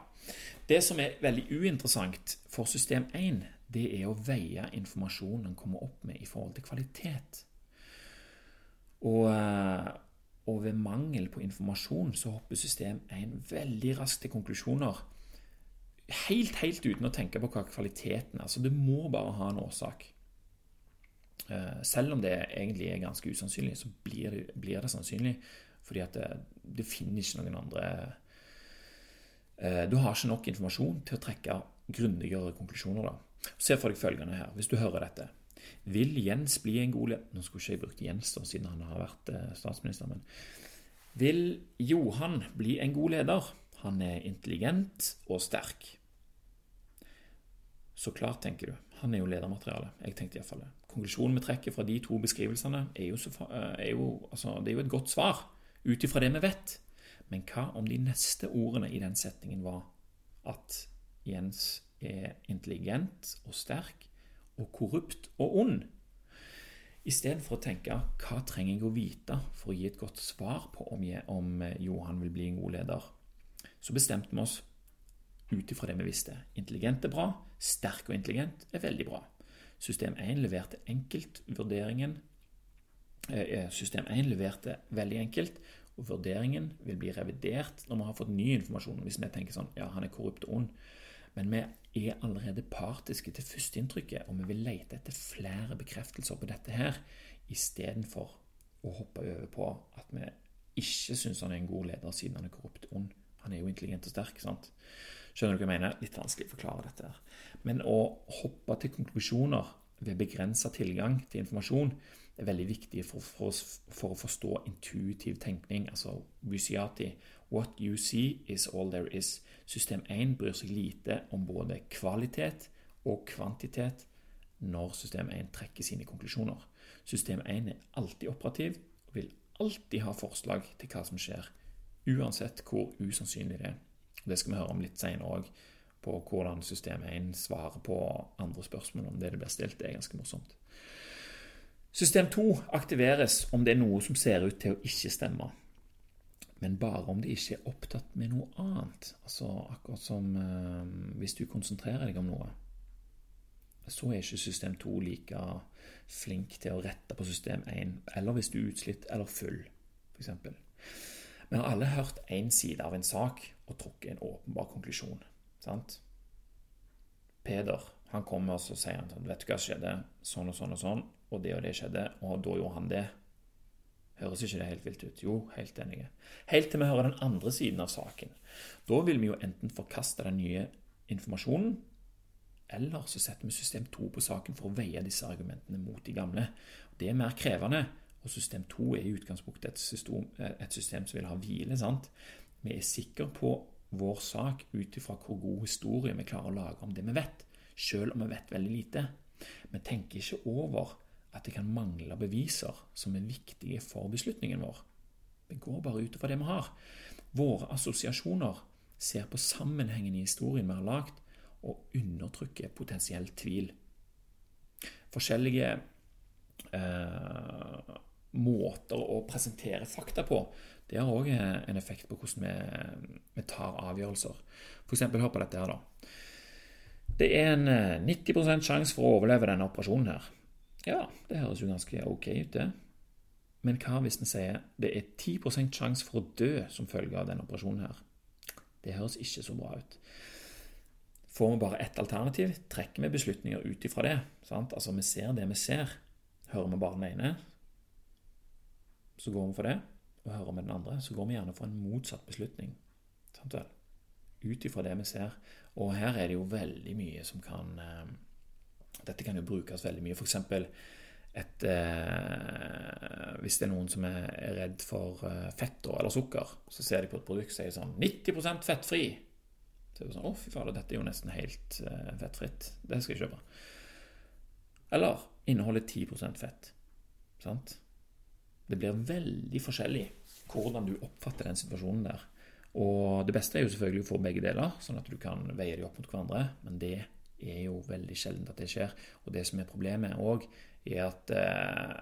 Det som er veldig uinteressant for system 1, det er å veie informasjonen en kommer opp med i forhold til kvalitet. Og, eh, og ved mangel på informasjon så hopper system 1 veldig raskt til konklusjoner. Helt, helt uten å tenke på hva kvaliteten er. Så det må bare ha en årsak. Eh, selv om det egentlig er ganske usannsynlig, så blir det, blir det sannsynlig. Fordi at det, det finner ikke noen andre eh, Du har ikke nok informasjon til å trekke grundigere konklusjoner. da. Se for deg følgende her, hvis du hører dette. Vil Jens bli en god leder Nå skulle ikke jeg brukt Jens da, siden han har vært eh, statsminister, men Vil Johan bli en god leder? Han er intelligent og sterk. Så klart, tenker du. Han er jo ledermateriale. Jeg tenkte iallfall det. Konklusjonen vi trekker fra de to beskrivelsene, er jo, så, er jo, altså, det er jo et godt svar ut ifra det vi vet. Men hva om de neste ordene i den setningen var at Jens er intelligent og sterk og korrupt og ond? Istedenfor å tenke hva trenger jeg å vite for å gi et godt svar på om, jeg, om Johan vil bli en god leder, så bestemte vi oss ut ifra det vi visste. Intelligent er bra, sterk og intelligent er veldig bra. System 1 leverte enkelt vurderingen eh, System 1 leverte veldig enkelt, og vurderingen vil bli revidert når vi har fått ny informasjon. Hvis vi tenker sånn ja, han er korrupt og ond. Men vi er allerede partiske til førsteinntrykket, og vi vil lete etter flere bekreftelser på dette her, istedenfor å hoppe over på at vi ikke syns han er en god leder siden han er korrupt ond. Han er jo intelligent og sterk. sant? Skjønner du hva jeg mener? Litt vanskelig å forklare dette. her. Men å hoppe til konklusjoner ved begrensa tilgang til informasjon er veldig viktig for, for, for, å forstå intuitiv tenkning, altså Busiati. What you see is all there is. System 1 bryr seg lite om både kvalitet og kvantitet når system 1 trekker sine konklusjoner. System 1 er alltid operativ og vil alltid ha forslag til hva som skjer, uansett hvor usannsynlig det er. Det skal vi høre om litt senere òg, på hvordan system 1 svarer på andre spørsmål om det det blir stilt. Det er ganske morsomt. System 2 aktiveres om det er noe som ser ut til å ikke stemme, men bare om de ikke er opptatt med noe annet. Altså akkurat som eh, hvis du konsentrerer deg om noe, så er ikke system 2 like flink til å rette på system 1, eller hvis du er utslitt eller full, f.eks. Vi har alle hørt én side av en sak og trukket en åpenbar konklusjon. sant? Peder han kommer og sier han sånn, vet du hva skjedde, sånn og sånn og sånn, og det og det skjedde, og da gjorde han det. Høres ikke det helt vilt ut? Jo, helt enige. Helt til vi hører den andre siden av saken. Da vil vi jo enten forkaste den nye informasjonen, eller så setter vi system 2 på saken for å veie disse argumentene mot de gamle. Det er mer krevende, og system 2 er i utgangspunktet et system, et system som vil ha hvile. sant? Vi er sikre på vår sak ut ifra hvor god historie vi klarer å lage om det vi vet, selv om vi vet veldig lite. Vi tenker ikke over at det kan mangle beviser som er viktige for beslutningen vår. Vi går bare ut ifra det vi har. Våre assosiasjoner ser på sammenhengen i historien vi har lagd, og undertrykker potensiell tvil. Forskjellige eh, måter å presentere fakta på, det har òg en effekt på hvordan vi, vi tar avgjørelser. F.eks. hør på dette her, da. Det er en 90 sjanse for å overleve denne operasjonen her. Ja, det høres jo ganske ok ut, det. Men hva hvis vi sier det er 10% sjanse for å dø som følge av denne operasjonen her? Det høres ikke så bra ut. Får vi bare ett alternativ, trekker vi beslutninger ut ifra det. Sant? Altså, vi ser det vi ser. Hører vi bare den ene, så går vi for det. Og hører vi den andre, så går vi gjerne for en motsatt beslutning. Sant? Ut ifra det vi ser. Og her er det jo veldig mye som kan eh, Dette kan jo brukes veldig mye. F.eks. Et, eh, hvis det er noen som er redd for eh, fett eller sukker, så ser de på et produkt og sier sånn 90% fettfri. Så er det sånn, Å, fy fader, dette er jo nesten helt eh, fettfritt. Det skal jeg kjøpe. Eller inneholder 10% fett. Sant? Det blir veldig forskjellig hvordan du oppfatter den situasjonen der. Og det beste er jo selvfølgelig å få begge deler, sånn at du kan veie de opp mot hverandre. Men det er jo veldig sjelden at det skjer. Og det som er problemet òg, er at eh,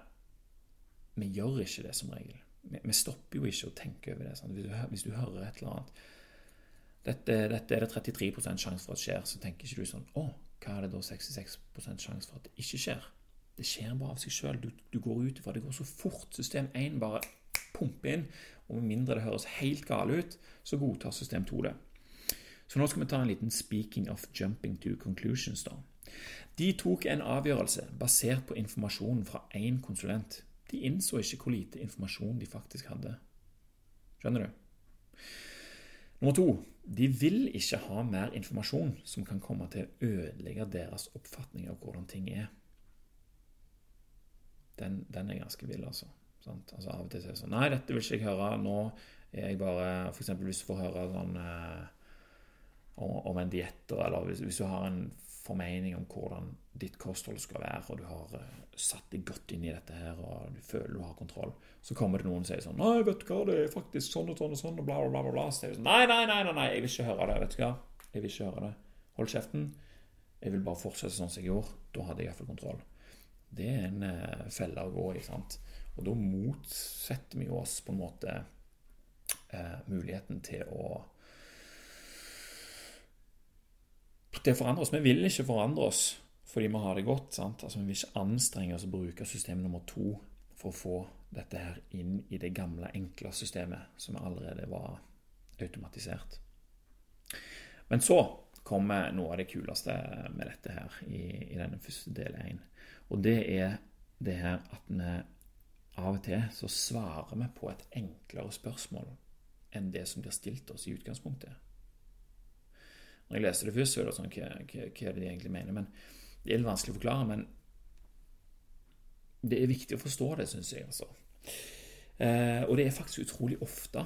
vi gjør ikke det som regel. Vi, vi, stopper jo ikke å tenke over det. Hvis du, hvis, du, hører et eller annet dette, dette er det 33% sjanse for at skjer, så tenker ikke du sånn Å, hva er det da 66% sjanse for at det ikke skjer? Det skjer bare av seg sjøl. Du, du, går ut ifra det går så fort. System 1 bare pumper inn. Og med mindre det høres helt gale ut, så godtar system 2 det. Så nå skal vi ta en liten 'speaking of jumping to conclusions'. da. De tok en avgjørelse basert på informasjonen fra én konsulent. De innså ikke hvor lite informasjon de faktisk hadde. Skjønner du? Nummer to de vil ikke ha mer informasjon som kan komme til å ødelegge deres oppfatning av hvordan ting er den, den er ganske vill, altså. Altså. Av og til er det sånn Nei, dette vil ikke jeg høre. Nå er jeg bare F.eks. hvis du får høre sånn eh, om, en diett, eller hvis, hvis, du har en formening om hvordan ditt kosthold skal være, og du har uh, satt deg godt inn i dette her, og du føler du har kontroll, så kommer det noen og sier sånn 'Nei, vet du hva, det er faktisk sånn og sånn og sånn', og bla, bla, bla. bla. Så er sånn, nei, nei, nei, nei, nei, jeg vil ikke høre det. Vet du hva? Jeg vil ikke høre det. Hold kjeften. Jeg vil bare fortsette sånn som jeg gjorde. Da hadde jeg iallfall kontroll det er en eh, felle å gå i. sant? Og da motsetter vi oss på en måte eh, muligheten til å til å forandre oss. Vi vil ikke forandre oss fordi vi har det godt. Altså Vi vil ikke anstrenge oss å bruke system nummer to for å få dette her inn i det gamle, enkle systemet som allerede var automatisert. Men så kommer noe av det kuleste med dette her i, i denne første del én. Og det er det her at vi av og til så svarer vi på et enklere spørsmål enn det som blir stilt oss i utgangspunktet. Når jeg leser det først, så er det sånn hva er det de egentlig mener? Men Det er litt vanskelig å forklare, men det er viktig å forstå det, syns jeg. altså. Eh, og det er faktisk utrolig ofte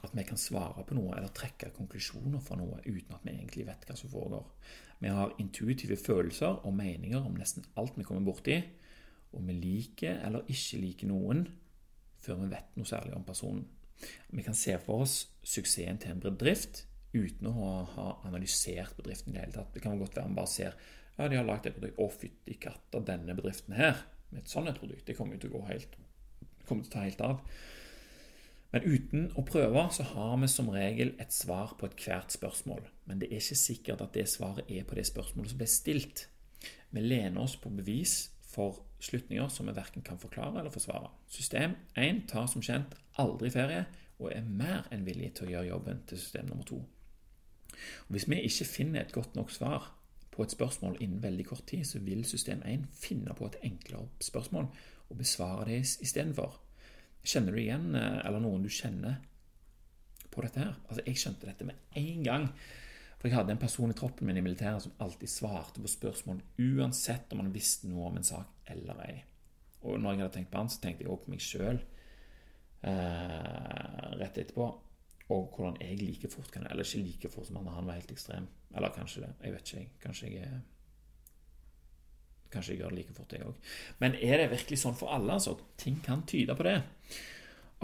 at vi kan svare på noe eller trekke konklusjoner fra noe uten at vi egentlig vet hva som foregår. Vi har intuitive følelser og meninger om nesten alt vi kommer borti, og vi liker eller ikke liker noen før vi vet noe særlig om personen. Vi kan se for oss suksessen til en bedrift uten å ha analysert bedriften i det hele tatt. Det kan godt være man bare ser ja, de har lagd et produkt. Å, fytti katta, denne bedriften her med et sånt produkt, det kommer til å gå helt kommer til å ta helt av. Men uten å prøve så har vi som regel et svar på ethvert spørsmål. Men det er ikke sikkert at det svaret er på det spørsmålet som ble stilt. Vi lener oss på bevis for slutninger som vi verken kan forklare eller forsvare. System 1 tar som kjent aldri ferie og er mer enn villig til å gjøre jobben til system nummer 2. Og hvis vi ikke finner et godt nok svar på et spørsmål innen veldig kort tid, så vil system 1 finne på et enklere spørsmål og besvare det istedenfor. Kjenner du igjen, eh, eller noen du kjenner, på dette her? Altså, Jeg skjønte dette med en gang. For jeg hadde en person i troppen min i militæret som alltid svarte på spørsmål uansett om han visste noe om en sak eller ei. Og når jeg hadde tenkt på han, så tenkte jeg også på meg sjøl eh, rett etterpå. Og hvordan jeg like fort kan Eller ikke like fort som han, han var helt ekstrem. Eller kanskje det. Jeg vet ikke. Kanskje jeg er Kanskje jeg gjør det like fort, jeg òg. Men er det virkelig sånn for alle? altså? Ting kan tyde på det.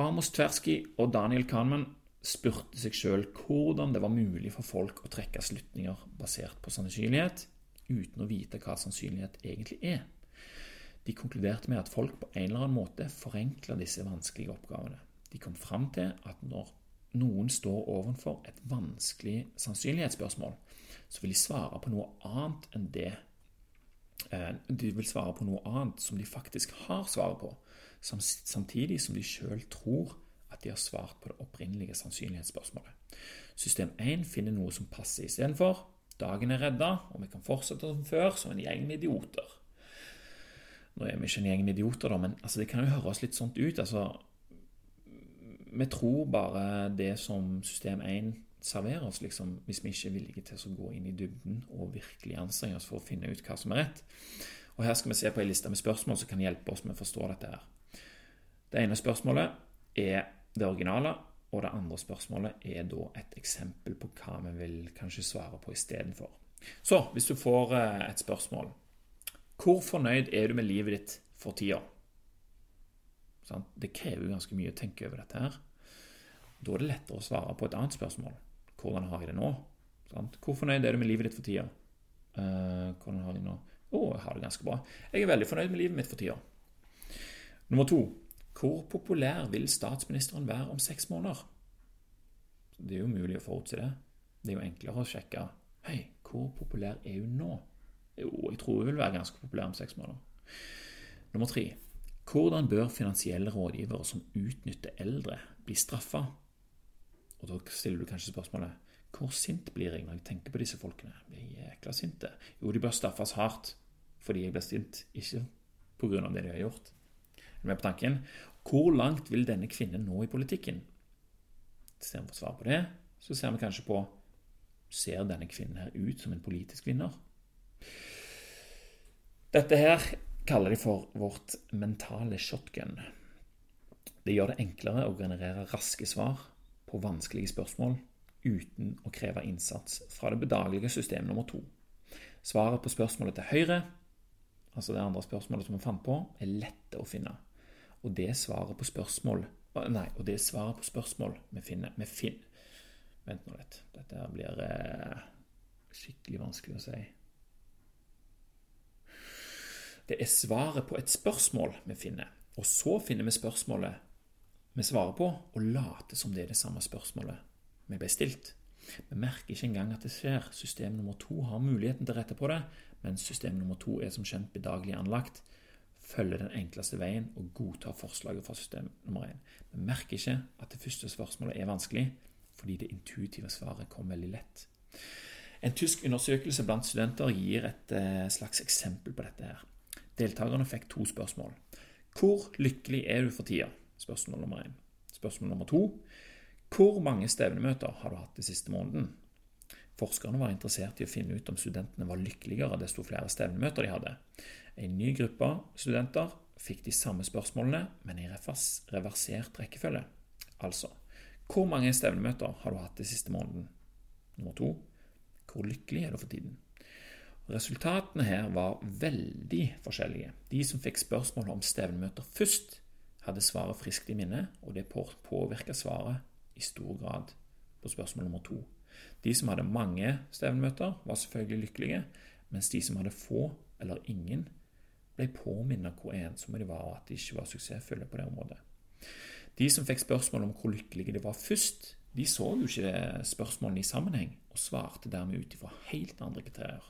Amos Tversky og Daniel Kahneman spurte seg sjøl hvordan det var mulig for folk å trekke slutninger basert på sannsynlighet, uten å vite hva sannsynlighet egentlig er. De konkluderte med at folk på en eller annen måte forenkler disse vanskelige oppgavene. De kom fram til at når noen står overfor et vanskelig sannsynlighetsspørsmål, så vil de svare på noe annet enn det eh, De vil svare på noe annet som de faktisk har svaret på, samtidig som de sjøl tror at de har svart på det opprinnelige sannsynlighetsspørsmålet. System 1 finner noe som passer istedenfor. Dagen er redda, og vi kan fortsette som før, som en gjeng med idioter. Nå er vi ikke en gjeng med idioter, da, men altså, det kan jo høres litt sånt ut. altså Vi tror bare det som system 1 serverer oss, liksom, hvis vi ikke er villige til å gå inn i dybden og virkelig anstrenge oss for å finne ut hva som er rett. Og Her skal vi se på ei liste med spørsmål som kan hjelpe oss med å forstå dette. her. Det ene spørsmålet er det originale, og det andre spørsmålet er da et eksempel på hva vi vil kanskje svare på istedenfor. Så hvis du får eh, et spørsmål Hvor fornøyd er du med livet ditt for tida? Det krever ganske mye å tenke over dette her. Da er det lettere å svare på et annet spørsmål. Hvordan har jeg det nå? Hvor fornøyd er du med livet ditt for tida? Uh, hvordan har jeg nå? Å, oh, jeg har det ganske bra. Jeg er veldig fornøyd med livet mitt for tida. Nummer to. Hvor populær vil statsministeren være om seks måneder? Det er jo mulig å forutse det. Det er jo enklere å sjekke Hei, hvor populær er hun nå? Jo, jeg tror hun vil være ganske populær om seks måneder. Nummer tre. Hvordan bør finansielle rådgivere som utnytter eldre, bli straffa? Og da stiller du kanskje spørsmålet hvor sint blir jeg når jeg tenker på disse folkene? Jeg blir jækla sinte. Jo, de bør straffes hardt fordi jeg blir sint, ikke pga. det de har gjort med på tanken. Hvor langt vil denne kvinnen nå i politikken? Istedenfor å svare på det, så ser vi kanskje på Ser denne kvinnen her ut som en politisk vinner? Dette her kaller de for vårt mentale shotgun. Det gjør det enklere å generere raske svar på vanskelige spørsmål uten å kreve innsats fra det bedagelige system nummer to. Svaret på spørsmålet til høyre, altså det andre spørsmålet som vi fant på, er lette å finne. Og det svaret på spørsmål Nei, og det svaret på spørsmål vi finner vi finner. Vent nå litt. Dette her blir eh, skikkelig vanskelig å si. Det er svaret på et spørsmål vi finner. Og så finner vi spørsmålet vi svarer på, og later som det er det samme spørsmålet vi ble stilt. Vi merker ikke engang at det skjer. System nummer to har muligheten til å rette på det, men system nummer to er som kjent bedagelig anlagt følger den enkleste veien og godtar forslaget fra system nummer én. Vi merker ikke at det første spørsmålet er vanskelig, fordi det intuitive svaret kom veldig lett. En tysk undersøkelse blant studenter gir et eh, slags eksempel på dette. her. Deltakerne fikk to spørsmål. Hvor lykkelig er du for tida? Spørsmål nummer én. Spørsmål nummer to. Hvor mange stevnemøter har du hatt de siste måneden? Forskerne var interessert i å finne ut om studentene var lykkeligere desto flere stevnemøter de hadde. En ny gruppe studenter fikk de samme spørsmålene, men i reversert rekkefølge. Altså hvor mange stevnemøter har du hatt de siste måneden? Nummer to hvor lykkelig er du for tiden? Resultatene her var veldig forskjellige. De som fikk spørsmål om stevnemøter først, hadde svaret friskt i minne, og det påvirka svaret i stor grad på spørsmål nummer to. De som hadde mange stevnemøter, var selvfølgelig lykkelige, mens de som hadde få eller ingen, ble påminnet hvor ensomme de var, og at de ikke var suksessfulle på det området. De som fikk spørsmål om hvor lykkelige de var først, de så jo ikke spørsmålene i sammenheng, og svarte dermed ut ifra helt andre kriterier.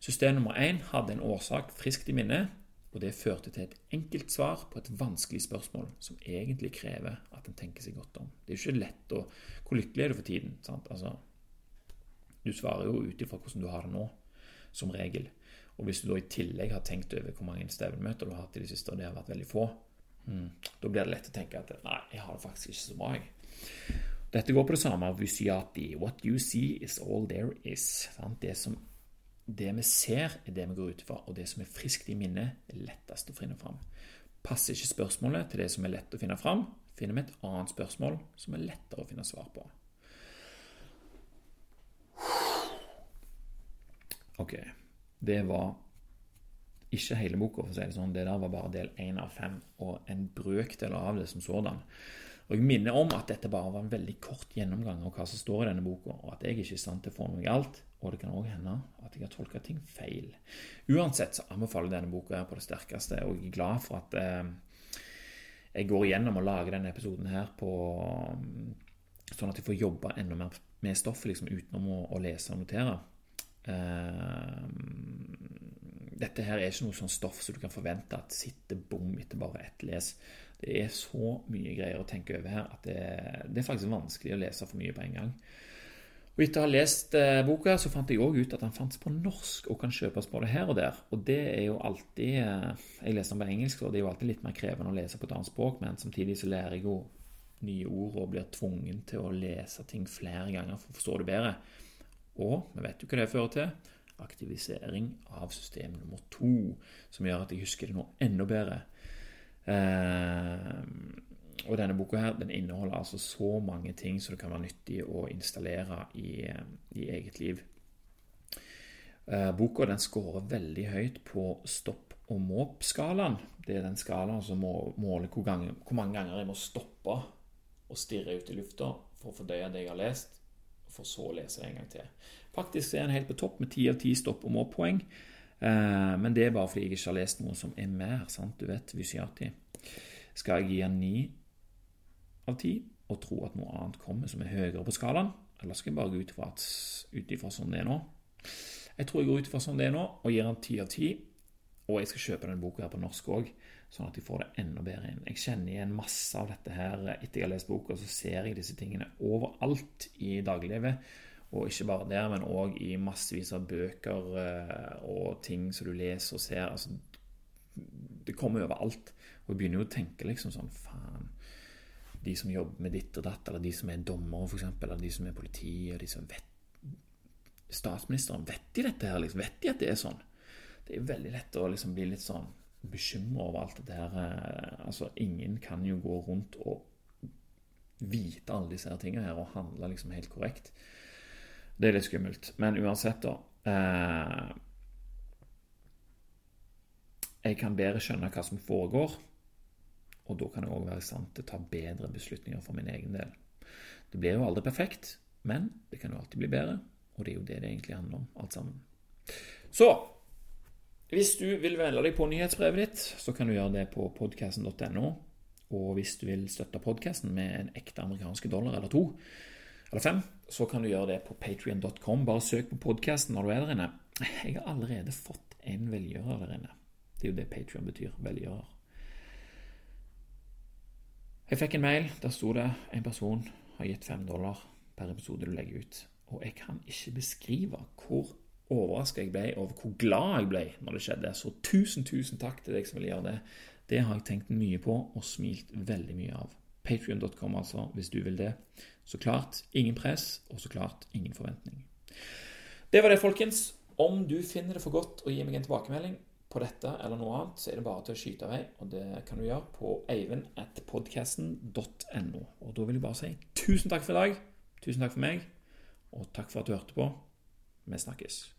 System nummer én hadde en årsak friskt i minne, og det førte til et enkelt svar på et vanskelig spørsmål som egentlig krever at en tenker seg godt om. Det er jo ikke lett å Hvor lykkelig er du for tiden? Altså, du svarer jo ut ifra hvordan du har det nå, som regel. Og hvis du da i tillegg har tenkt over hvor mange stevnemøter du har hatt i det siste, og det har vært veldig få, hmm, da blir det lett å tenke at nei, jeg har det faktisk ikke så bra, jeg. Dette går på det samme av Vysiati. What you see is all there is. Det, som, det vi ser, er det vi går ut fra, og det som er friskt i minnet, er lettest å finne fram. Passer ikke spørsmålet til det som er lett å finne fram, finner vi et annet spørsmål som er lettere å finne svar på. Ok. Det var ikke hele boka, for å si det sånn. Det der var bare del én av fem, og en brøkdel av det som sådan. Og Jeg minner om at dette bare var en veldig kort gjennomgang av hva som står i denne boka, og at jeg ikke er i stand til å få meg galt. Og det kan òg hende at jeg har tolka ting feil. Uansett så anbefaler denne boka her på det sterkeste, og jeg er glad for at eh, jeg går igjennom og lager denne episoden her på sånn at jeg får jobbe enda mer med stoffet liksom, utenom å, å, lese og notere. Eh, dette her er ikke noe sånn stoff som du kan forvente at sitter bom etter bare ett les. Det er så mye greier å tenke over her at det, det er faktisk vanskelig å lese for mye på en gang. Og Etter å ha lest eh, boka så fant jeg òg ut at den fantes på norsk og kan kjøpes både her og der. Og det er jo alltid eh, Jeg leser den på engelsk, og det er jo alltid litt mer krevende å lese på et annet språk, men samtidig så lærer jeg jo nye ord og blir tvungen til å lese ting flere ganger for å forstå det bedre. Og vi vet jo hva det fører til. Aktivisering av system nummer to, som gjør at jeg husker det nå enda bedre. Eh, og denne boka her, den inneholder altså så mange ting som det kan være nyttig å installere i, i eget liv. Eh, boka den scorer veldig høyt på stopp og måp-skalaen. Det er den skalaen som måler hvor, gang, hvor, mange ganger jeg må stoppe og stirre ut i lufta for å fordøye det jeg har lest, for så å lese det en gang til. Faktisk er den helt på topp med ti av ti stopp- og måp-poeng. Eh, men det er bare fordi jeg ikke har lest noe som er mer. sant? Du vet, Vysiati. Skal jeg gi den ni av ti og tro at noe annet kommer som er høyere på skalaen? Eller skal jeg bare gå ut ifra, sånn det er nå? Jeg tror jeg går ut ifra sånn det er nå, og gir den ti av ti. Og jeg skal kjøpe denne boka her på norsk òg, sånn at jeg får det enda bedre inn. Jeg kjenner igjen masse av dette her etter jeg har lest boka, så ser jeg disse tingene overalt i dagliglivet. Og ikke bare der, men òg i massevis av bøker eh, og ting som du leser og ser. Altså, det kommer overalt. Og jeg begynner jo å tenke liksom sånn Faen, de som jobber med ditt og datt, eller de som er dommere, f.eks., eller de som er politi, og de som vet Statsministeren, vet de dette her? Liksom? Vet de at det er sånn? Det er veldig lett å liksom bli litt sånn bekymra over alt det her. Eh, altså, ingen kan jo gå rundt og vite alle disse her tingene her og handle liksom helt korrekt. Det er litt skummelt. Men uansett, da eh, Jeg kan bedre skjønne hva som foregår og da kan jeg òg være i stand til å ta bedre beslutninger for min egen del. Det blir jo aldri perfekt, men det kan jo alltid bli bedre. Og det er jo det det egentlig handler om, alt sammen. Så hvis du vil velge deg på nyhetsbrevet ditt, så kan du gjøre det på podkasten.no. Og hvis du vil støtte podkasten med en ekte amerikanske dollar eller to, eller fem, så kan du gjøre det på patrion.com. Bare søk på podkasten når du er der inne. Jeg har allerede fått en velgjører der inne. Det er jo det Patrion betyr. Velgjører. Jeg fikk en mail. Der sto det en person har gitt fem dollar per episode du legger ut. Og jeg kan ikke beskrive hvor overraska jeg ble over hvor glad jeg ble når det skjedde. Så tusen, tusen takk til deg som vil gjøre det. Det har jeg tenkt mye på og smilt veldig mye av. Patrion.com, altså, hvis du vil det. Så klart ingen press, og så klart ingen forventning. Det var det, folkens. Om du finner det for godt å gi meg en tilbakemelding, på dette eller noe annet, så er det bare til å skyte av vei. Og det kan du gjøre på eivendatpodcasten.no. Og da vil jeg bare si tusen takk for i dag. Tusen takk for meg. Og takk for at du hørte på. Vi snakkes.